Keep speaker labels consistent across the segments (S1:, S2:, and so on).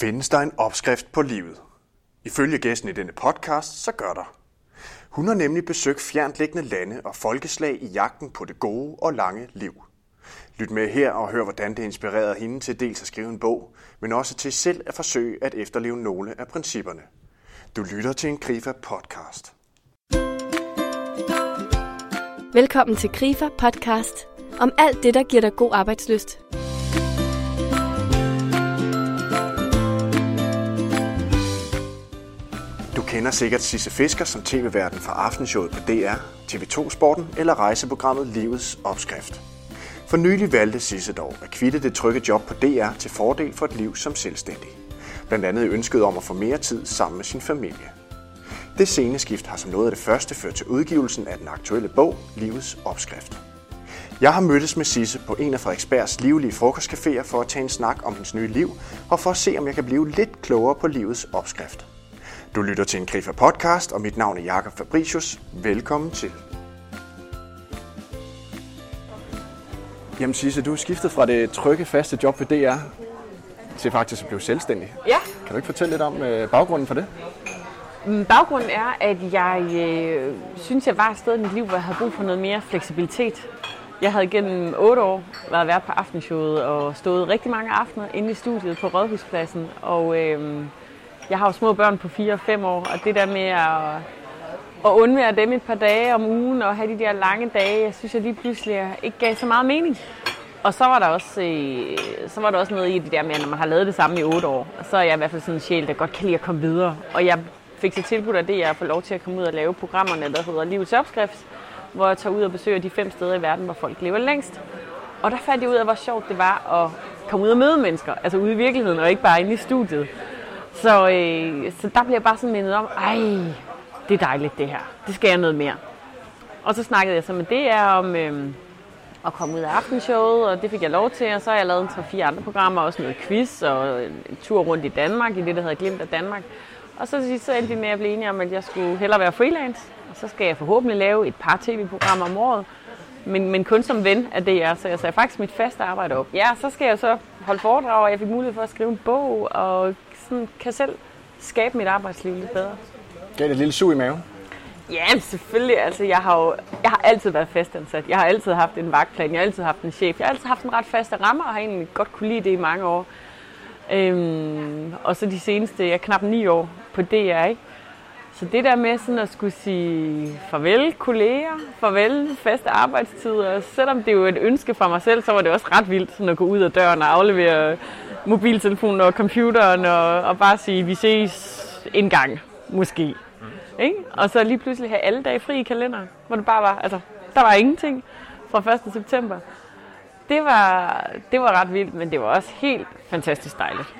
S1: Findes der en opskrift på livet? Ifølge gæsten i denne podcast, så gør der. Hun har nemlig besøgt fjerntliggende lande og folkeslag i jagten på det gode og lange liv. Lyt med her og hør, hvordan det inspirerede hende til dels at skrive en bog, men også til selv at forsøge at efterleve nogle af principperne. Du lytter til en Grifa podcast.
S2: Velkommen til Grifa podcast om alt det, der giver dig god arbejdsløst.
S1: Kender sikkert Sisse Fisker som tv-verden fra aftenshowet på DR, TV2 Sporten eller rejseprogrammet Livets Opskrift. For nylig valgte Sisse dog at kvitte det trygge job på DR til fordel for et liv som selvstændig. Blandt andet ønsket om at få mere tid sammen med sin familie. Det sceneskift har som noget af det første ført til udgivelsen af den aktuelle bog Livets Opskrift. Jeg har mødtes med Sisse på en af Frederiksbergs livlige frokostcaféer for at tage en snak om hendes nye liv og for at se, om jeg kan blive lidt klogere på livets opskrift. Du lytter til en Grifa podcast, og mit navn er Jakob Fabricius. Velkommen til. Jamen Sisse, du er skiftet fra det trygge, faste job ved DR til faktisk at blive selvstændig.
S3: Ja,
S1: Kan du ikke fortælle lidt om øh, baggrunden for det?
S3: Mm, baggrunden er, at jeg øh, synes, jeg var et sted i mit liv, hvor jeg havde brug for noget mere fleksibilitet. Jeg havde gennem otte år været vært på aftenshowet og stået rigtig mange aftener inde i studiet på Rådhuspladsen. Og øh, jeg har jo små børn på 4 og 5 år, og det der med at, at undvære dem et par dage om ugen og have de der lange dage, jeg synes, jeg lige pludselig ikke gav så meget mening. Og så var der også, øh, så var der også noget i det der med, at når man har lavet det samme i 8 år, så er jeg i hvert fald sådan en sjæl, der godt kan lide at komme videre. Og jeg fik så tilbudt af det, jeg får lov til at komme ud og lave programmerne, der hedder Livets Opskrift, hvor jeg tager ud og besøger de fem steder i verden, hvor folk lever længst. Og der fandt jeg ud af, hvor sjovt det var at komme ud og møde mennesker, altså ude i virkeligheden, og ikke bare inde i studiet. Så, øh, så der bliver jeg bare sådan mindet om, ej, det er dejligt det her, det skal jeg noget mere. Og så snakkede jeg så med DR om øh, at komme ud af aftenshowet, og det fik jeg lov til, og så har jeg lavet en 3-4 andre programmer, også noget quiz og en tur rundt i Danmark, i det, der hedder Glimt af Danmark. Og så, så endte vi med at blive enige om, at jeg skulle hellere være freelance, og så skal jeg forhåbentlig lave et par tv-programmer om året, men, men kun som ven af DR, så jeg sagde faktisk mit faste arbejde op. Ja, så skal jeg så holde foredrag, og jeg fik mulighed for at skrive en bog, og sådan kan selv skabe mit arbejdsliv lidt bedre.
S1: Gav det et lille sug i maven?
S3: Ja, selvfølgelig. Altså, jeg har jo jeg har altid været fastansat. Jeg har altid haft en vagtplan. Jeg har altid haft en chef. Jeg har altid haft en ret faste rammer, og har egentlig godt kunne lide det i mange år. Øhm, og så de seneste, jeg er knap ni år på DR, ikke? Så det der med sådan at skulle sige farvel kolleger, farvel faste arbejdstider, selvom det er jo et ønske fra mig selv, så var det også ret vildt sådan at gå ud af døren og aflevere mobiltelefonen og computeren og, og bare sige, vi ses en gang, måske. Ikke? Og så lige pludselig have alle dage fri i kalenderen, hvor det bare var, altså, der var ingenting fra 1. september. Det var, det var ret vildt, men det var også helt fantastisk dejligt.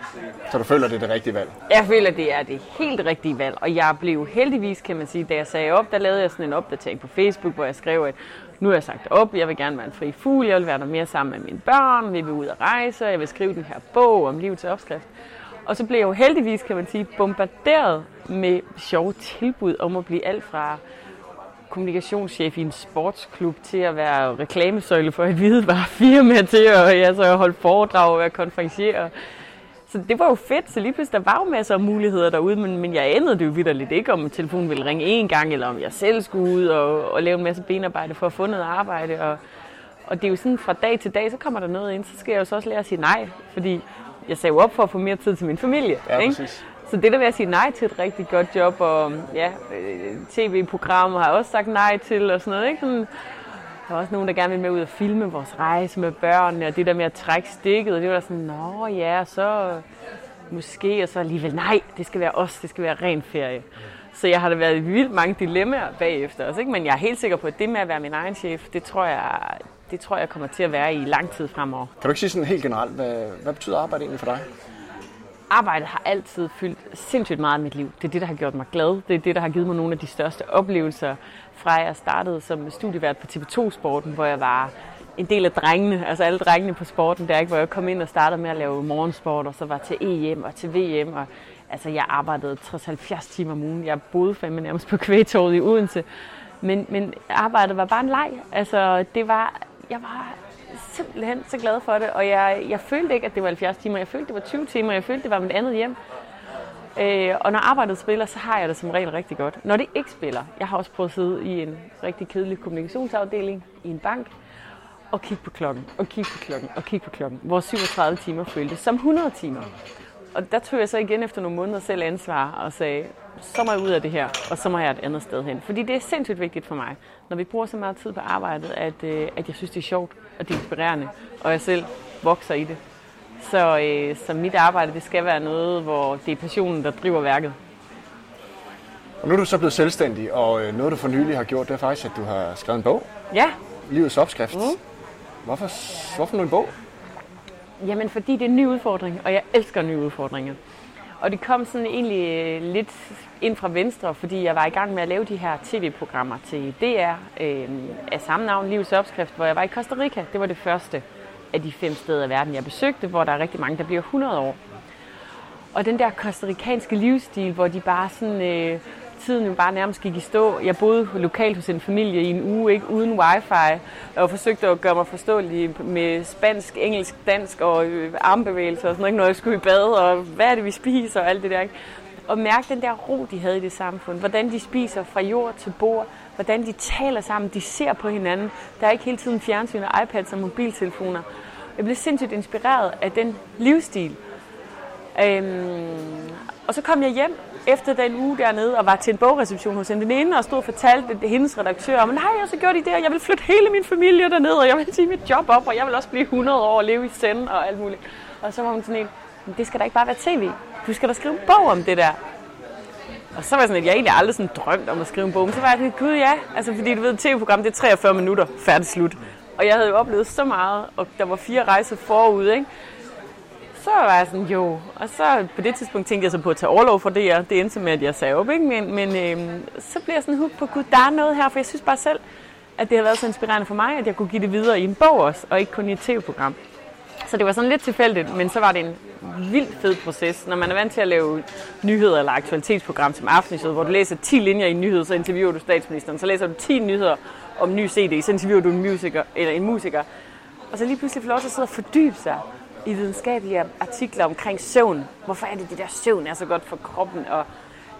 S1: Så du føler, det er det rigtige valg?
S3: Jeg føler, det er det helt rigtige valg, og jeg blev heldigvis, kan man sige, da jeg sagde op, der lavede jeg sådan en opdatering på Facebook, hvor jeg skrev, at nu har jeg sagt op, jeg vil gerne være en fri fugl, jeg vil være der mere sammen med mine børn, vi vil ud og rejse, jeg vil skrive den her bog om livets opskrift. Og så blev jeg jo heldigvis, kan man sige, bombarderet med sjove tilbud om at blive alt fra kommunikationschef i en sportsklub til at være reklamesøjle for et hvidevarefirma til at ja, så holde foredrag og være konferencier. Så det var jo fedt, så lige pludselig der var jo masser af muligheder derude, men, men jeg anede det jo vidderligt ikke, om telefonen ville ringe én gang, eller om jeg selv skulle ud og, og lave en masse benarbejde for at få noget arbejde. Og, og det er jo sådan, fra dag til dag, så kommer der noget ind, så skal jeg jo så også lære at sige nej, fordi jeg sagde jo op for at få mere tid til min familie.
S1: Ja,
S3: ikke?
S1: præcis.
S3: Så det der med at sige nej til et rigtig godt job, og ja, øh, tv-programmer har jeg også sagt nej til, og sådan noget, ikke? Sådan, der var også nogen, der gerne ville med ud og filme vores rejse med børnene, og det der med at trække stikket, og det var sådan, nå ja, så måske, og så alligevel, nej, det skal være os, det skal være ren ferie. Så jeg har da været i vildt mange dilemmaer bagefter også, ikke? men jeg er helt sikker på, at det med at være min egen chef, det tror jeg, det tror jeg kommer til at være i lang tid fremover.
S1: Kan du ikke sige sådan helt generelt, hvad, hvad betyder arbejde egentlig for dig?
S3: Arbejdet har altid fyldt sindssygt meget i mit liv. Det er det, der har gjort mig glad. Det er det, der har givet mig nogle af de største oplevelser, fra jeg startede som studievært på TV2-sporten, hvor jeg var en del af drengene, altså alle drengene på sporten, der ikke, hvor jeg kom ind og startede med at lave morgensport, og så var til EM og til VM, og altså jeg arbejdede 60-70 timer om ugen. Jeg boede fandme nærmest på kvægtorvet i Odense. Men, men arbejdet var bare en leg. Altså det var, jeg var simpelthen så glad for det, og jeg, jeg følte ikke, at det var 70 timer. Jeg følte, det var 20 timer. Jeg følte, det var mit andet hjem. Øh, og når arbejdet spiller, så har jeg det som regel rigtig godt. Når det ikke spiller, jeg har også prøvet at sidde i en rigtig kedelig kommunikationsafdeling i en bank, og kigge på klokken, og kigge på klokken, og kigge på klokken, hvor 37 timer føltes som 100 timer. Og der tog jeg så igen efter nogle måneder selv ansvar og sagde, så må jeg ud af det her, og så må jeg et andet sted hen. Fordi det er sindssygt vigtigt for mig, når vi bruger så meget tid på arbejdet, at, øh, at jeg synes, det er sjovt, og det er inspirerende, og jeg selv vokser i det. Så, øh, så mit arbejde, det skal være noget, hvor det er passionen, der driver værket.
S1: Og nu er du så blevet selvstændig, og øh, noget du for nylig har gjort, det er faktisk, at du har skrevet en bog.
S3: Ja.
S1: Livets opskrift. Mm. Hvorfor, hvorfor nu en bog?
S3: Jamen, fordi det er en ny udfordring, og jeg elsker nye udfordringer. Og det kom sådan egentlig øh, lidt ind fra venstre, fordi jeg var i gang med at lave de her tv-programmer til DR øh, af samme navn, Livets Opskrift, hvor jeg var i Costa Rica. Det var det første af de fem steder i verden, jeg besøgte, hvor der er rigtig mange, der bliver 100 år. Og den der kostarikanske livsstil, hvor de bare sådan øh, tiden jo bare nærmest gik i stå. Jeg boede lokalt hos en familie i en uge, ikke uden wifi, og forsøgte at gøre mig forståelig med spansk, engelsk, dansk og øh, armbevægelser og sådan noget, når jeg skulle i bad, og hvad er det, vi spiser og alt det der. Ikke? Og mærke den der ro, de havde i det samfund. Hvordan de spiser fra jord til bord, hvordan de taler sammen, de ser på hinanden. Der er ikke hele tiden fjernsyn og iPads og mobiltelefoner. Jeg blev sindssygt inspireret af den livsstil. Øhm, og så kom jeg hjem efter den uge dernede og var til en bogreception hos en veninde og stod og fortalte det, hendes redaktør om, nej, og så gjorde de det, og jeg vil flytte hele min familie derned, og jeg vil sige mit job op, og jeg vil også blive 100 år og leve i send og alt muligt. Og så var hun sådan en, det skal da ikke bare være tv. Du skal da skrive en bog om det der. Og så var jeg sådan, at jeg egentlig aldrig sådan drømt om at skrive en bog. Men så var jeg sådan, gud ja, altså fordi du ved, tv-program det er 43 minutter, færdig slut. Og jeg havde jo oplevet så meget, og der var fire rejser forud, ikke? Så var jeg sådan, jo. Og så på det tidspunkt tænkte jeg så på at tage overlov for det, og det endte med, at jeg sagde op, ikke? Men, men øhm, så blev jeg sådan hooked på, gud, der er noget her, for jeg synes bare selv, at det har været så inspirerende for mig, at jeg kunne give det videre i en bog også, og ikke kun i et tv-program. Så det var sådan lidt tilfældigt, men så var det en vildt fed proces. Når man er vant til at lave nyheder eller aktualitetsprogram som Aftenshowet, hvor du læser 10 linjer i en nyhed, så interviewer du statsministeren. Så læser du 10 nyheder om ny CD, så interviewer du en musiker, eller en musiker. Og så lige pludselig får lov til at sidde og fordybe sig i videnskabelige artikler omkring søvn. Hvorfor er det, det der søvn er så godt for kroppen? Og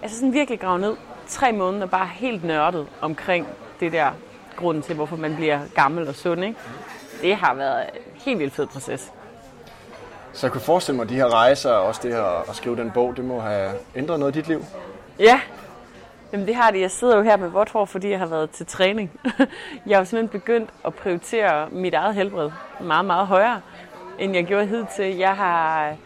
S3: altså sådan virkelig grave ned tre måneder bare helt nørdet omkring det der grunden til, hvorfor man bliver gammel og sund. Ikke? Det har været en helt vildt fed proces.
S1: Så jeg kunne forestille mig, at de her rejser og også det her at skrive den bog, det må have ændret noget i dit liv?
S3: Ja, Jamen det har det. Jeg sidder jo her med vådt hår, fordi jeg har været til træning. Jeg har jo simpelthen begyndt at prioritere mit eget helbred meget, meget højere end jeg gjorde hidtil. Jeg har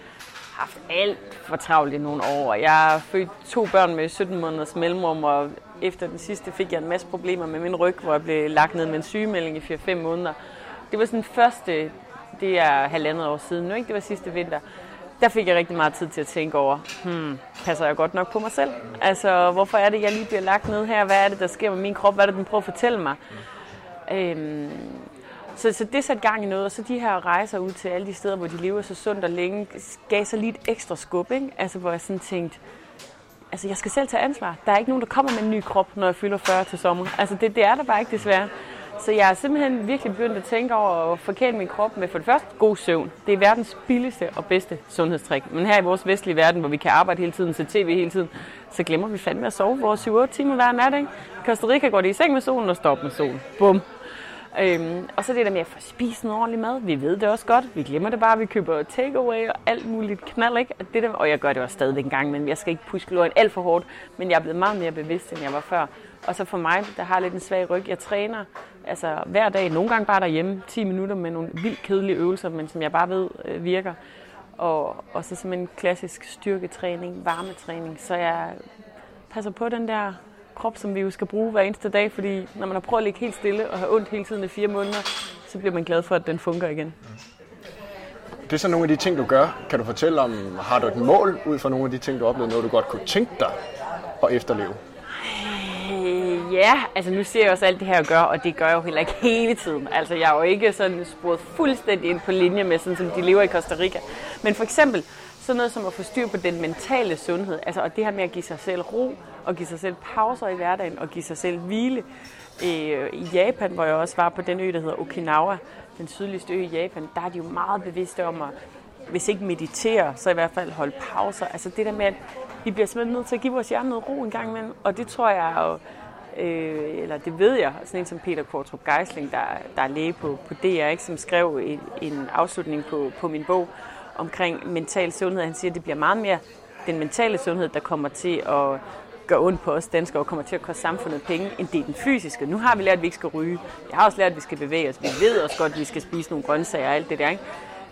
S3: haft alt for travlt i nogle år. Jeg har født to børn med 17 måneders mellemrum, og efter den sidste fik jeg en masse problemer med min ryg, hvor jeg blev lagt ned med en sygemelding i 4-5 måneder. Det var sådan første, det er halvandet år siden nu, ikke? Det var sidste vinter. Der fik jeg rigtig meget tid til at tænke over, hmm, passer jeg godt nok på mig selv? Altså, hvorfor er det, jeg lige bliver lagt ned her? Hvad er det, der sker med min krop? Hvad er det, den prøver at fortælle mig? Øhm, så, så det satte gang i noget, og så de her rejser ud til alle de steder, hvor de lever så sundt og længe, gav så lige et ekstra skub, ikke? Altså, hvor jeg sådan tænkte, altså jeg skal selv tage ansvar. Der er ikke nogen, der kommer med en ny krop, når jeg fylder 40 til sommer. Altså det, det er der bare ikke desværre. Så jeg er simpelthen virkelig begyndt at tænke over at forkæle min krop med for det første god søvn. Det er verdens billigste og bedste sundhedstrik. Men her i vores vestlige verden, hvor vi kan arbejde hele tiden, se tv hele tiden, så glemmer vi fandme at sove vores 7-8 timer hver nat. Ikke? Costa Rica går det i seng med solen og står op med solen. Bum. Øhm, og så det der med at få spist noget ordentligt mad. Vi ved det også godt. Vi glemmer det bare. Vi køber takeaway og alt muligt knald, ikke? Og, det der, og jeg gør det også stadigvæk en gang, men jeg skal ikke puske løgn alt for hårdt. Men jeg er blevet meget mere bevidst, end jeg var før. Og så for mig, der har lidt en svag ryg. Jeg træner altså hver dag, nogle gange bare derhjemme, 10 minutter med nogle vildt kedelige øvelser, men som jeg bare ved øh, virker. Og, og så som en klassisk styrketræning, varmetræning. Så jeg passer på den der krop, som vi jo skal bruge hver eneste dag, fordi når man har prøvet at ligge helt stille og have ondt hele tiden i fire måneder, så bliver man glad for, at den fungerer igen.
S1: Det er så nogle af de ting, du gør. Kan du fortælle om, har du et mål ud fra nogle af de ting, du oplevede, noget du godt kunne tænke dig at efterleve?
S3: Øh, ja, altså nu ser jeg også alt det her, jeg gør, og det gør jeg jo heller ikke hele tiden. Altså jeg er jo ikke sådan sporet fuldstændig ind på linje med, sådan som de lever i Costa Rica. Men for eksempel, sådan noget som at få styr på den mentale sundhed, altså og det her med at give sig selv ro, og give sig selv pauser i hverdagen, og give sig selv hvile. Øh, I Japan, hvor jeg også var på den ø, der hedder Okinawa, den sydligste ø i Japan, der er de jo meget bevidste om at, hvis ikke meditere, så i hvert fald holde pauser. Altså det der med, at vi bliver simpelthen nødt til at give vores hjerne noget ro en gang imellem, og det tror jeg jo, øh, eller det ved jeg, sådan en som Peter Kortrup Geisling, der, der er læge på, på DR, ikke, som skrev en, en afslutning på, på min bog omkring mental sundhed. Han siger, at det bliver meget mere den mentale sundhed, der kommer til at gøre ondt på os danskere og kommer til at koste samfundet penge, end det er den fysiske. Nu har vi lært, at vi ikke skal ryge. Jeg har også lært, at vi skal bevæge os. Vi ved også godt, at vi skal spise nogle grøntsager og alt det der. Ikke?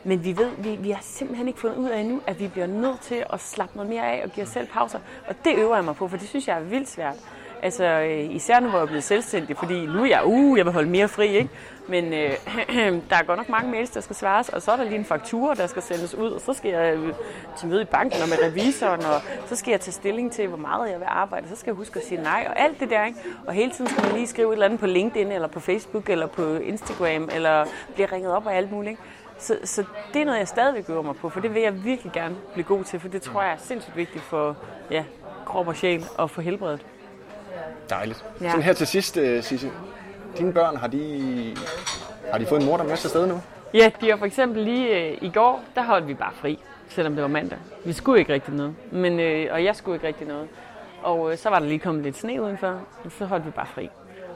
S3: Men vi ved, vi, vi har simpelthen ikke fundet ud af endnu, at vi bliver nødt til at slappe noget mere af og give os selv pauser. Og det øver jeg mig på, for det synes jeg er vildt svært. Altså, øh, især nu, hvor jeg er blevet selvstændig, fordi nu er jeg, uh, jeg vil holde mere fri, ikke? Men øh, der er godt nok mange mails, der skal svares, og så er der lige en faktura, der skal sendes ud, og så skal jeg øh, til møde i banken og med revisoren, og så skal jeg tage stilling til, hvor meget jeg vil arbejde, så skal jeg huske at sige nej, og alt det der, ikke? Og hele tiden skal man lige skrive et eller andet på LinkedIn, eller på Facebook, eller på Instagram, eller blive ringet op og alt muligt, ikke? Så, så det er noget, jeg stadigvæk øver mig på, for det vil jeg virkelig gerne blive god til, for det tror jeg er sindssygt vigtigt for ja, krop og sjæl og for helbredet.
S1: Dejligt. Ja. Sådan her til sidst, uh, Sisse. Dine børn, har de, har de fået en mor, der er med til sted nu?
S3: Ja, de har for eksempel lige øh, i går, der holdt vi bare fri, selvom det var mandag. Vi skulle ikke rigtig noget, men, øh, og jeg skulle ikke rigtig noget. Og øh, så var der lige kommet lidt sne udenfor, og så holdt vi bare fri.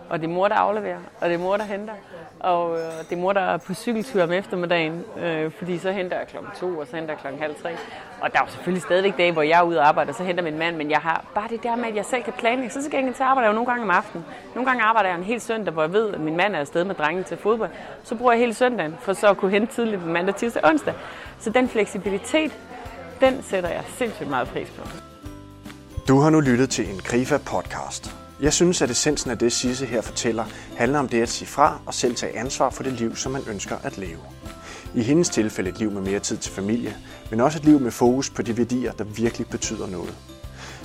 S3: Og det er mor, der afleverer, og det er mor, der henter. Og øh, det er mor, der er på cykeltur om eftermiddagen, øh, fordi så henter jeg klokken to, og så henter jeg klokken halv tre. Og der er jo selvfølgelig stadigvæk dage, hvor jeg er ude og arbejde, og så henter min mand, men jeg har bare det der med, at jeg selv kan planlægge. Så skal jeg til arbejde jeg jo nogle gange om aftenen. Nogle gange arbejder jeg en hel søndag, hvor jeg ved, at min mand er afsted med drengen til fodbold. Så bruger jeg hele søndagen, for så at kunne hente tidligt mandag, tirsdag og onsdag. Så den fleksibilitet, den sætter jeg sindssygt meget pris på.
S1: Du har nu lyttet til en Grifa podcast. Jeg synes, at essensen af det, Sisse her fortæller, handler om det at sige fra og selv tage ansvar for det liv, som man ønsker at leve. I hendes tilfælde et liv med mere tid til familie, men også et liv med fokus på de værdier, der virkelig betyder noget.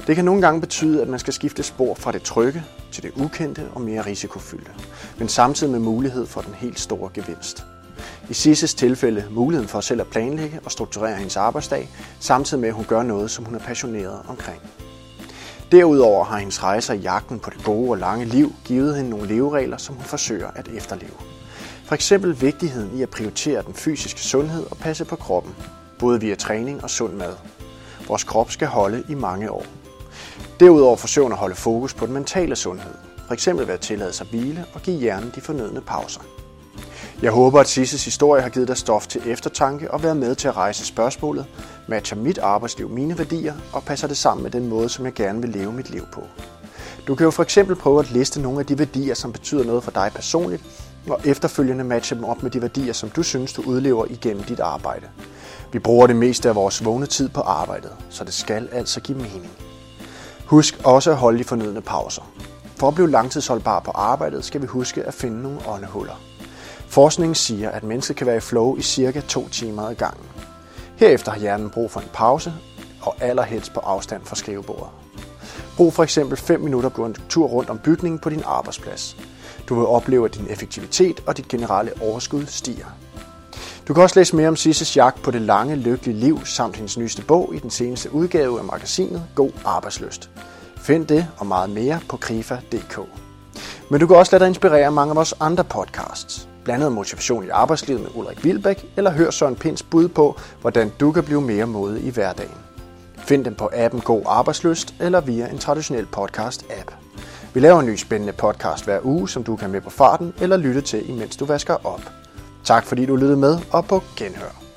S1: Det kan nogle gange betyde, at man skal skifte spor fra det trygge til det ukendte og mere risikofyldte, men samtidig med mulighed for den helt store gevinst. I Sisses tilfælde muligheden for selv at planlægge og strukturere hendes arbejdsdag, samtidig med at hun gør noget, som hun er passioneret omkring. Derudover har hendes rejser i jagten på det gode og lange liv givet hende nogle leveregler, som hun forsøger at efterleve. For eksempel vigtigheden i at prioritere den fysiske sundhed og passe på kroppen, både via træning og sund mad. Vores krop skal holde i mange år. Derudover forsøger hun at holde fokus på den mentale sundhed, for eksempel ved at tillade sig hvile og give hjernen de fornødne pauser. Jeg håber, at Sisses historie har givet dig stof til eftertanke og været med til at rejse spørgsmålet, matcher mit arbejdsliv mine værdier og passer det sammen med den måde, som jeg gerne vil leve mit liv på. Du kan jo for eksempel prøve at liste nogle af de værdier, som betyder noget for dig personligt, og efterfølgende matche dem op med de værdier, som du synes, du udlever igennem dit arbejde. Vi bruger det meste af vores vågne tid på arbejdet, så det skal altså give mening. Husk også at holde de fornødne pauser. For at blive langtidsholdbar på arbejdet, skal vi huske at finde nogle åndehuller. Forskningen siger, at mennesket kan være i flow i cirka to timer ad gangen. Herefter har hjernen brug for en pause, og allerhelst på afstand fra skrivebordet. Brug for eksempel 5 minutter på en tur rundt om bygningen på din arbejdsplads. Du vil opleve, at din effektivitet og dit generelle overskud stiger. Du kan også læse mere om Sisses jagt på det lange, lykkelige liv samt hendes nyeste bog i den seneste udgave af magasinet God Arbejdsløst. Find det og meget mere på krifa.dk. Men du kan også lade dig inspirere af mange af vores andre podcasts Blandet motivation i arbejdslivet med Ulrik Vilbæk, eller hør Søren Pins bud på, hvordan du kan blive mere modig i hverdagen. Find dem på appen God Arbejdsløst eller via en traditionel podcast-app. Vi laver en ny spændende podcast hver uge, som du kan med på farten eller lytte til, imens du vasker op. Tak fordi du lyttede med, og på genhør.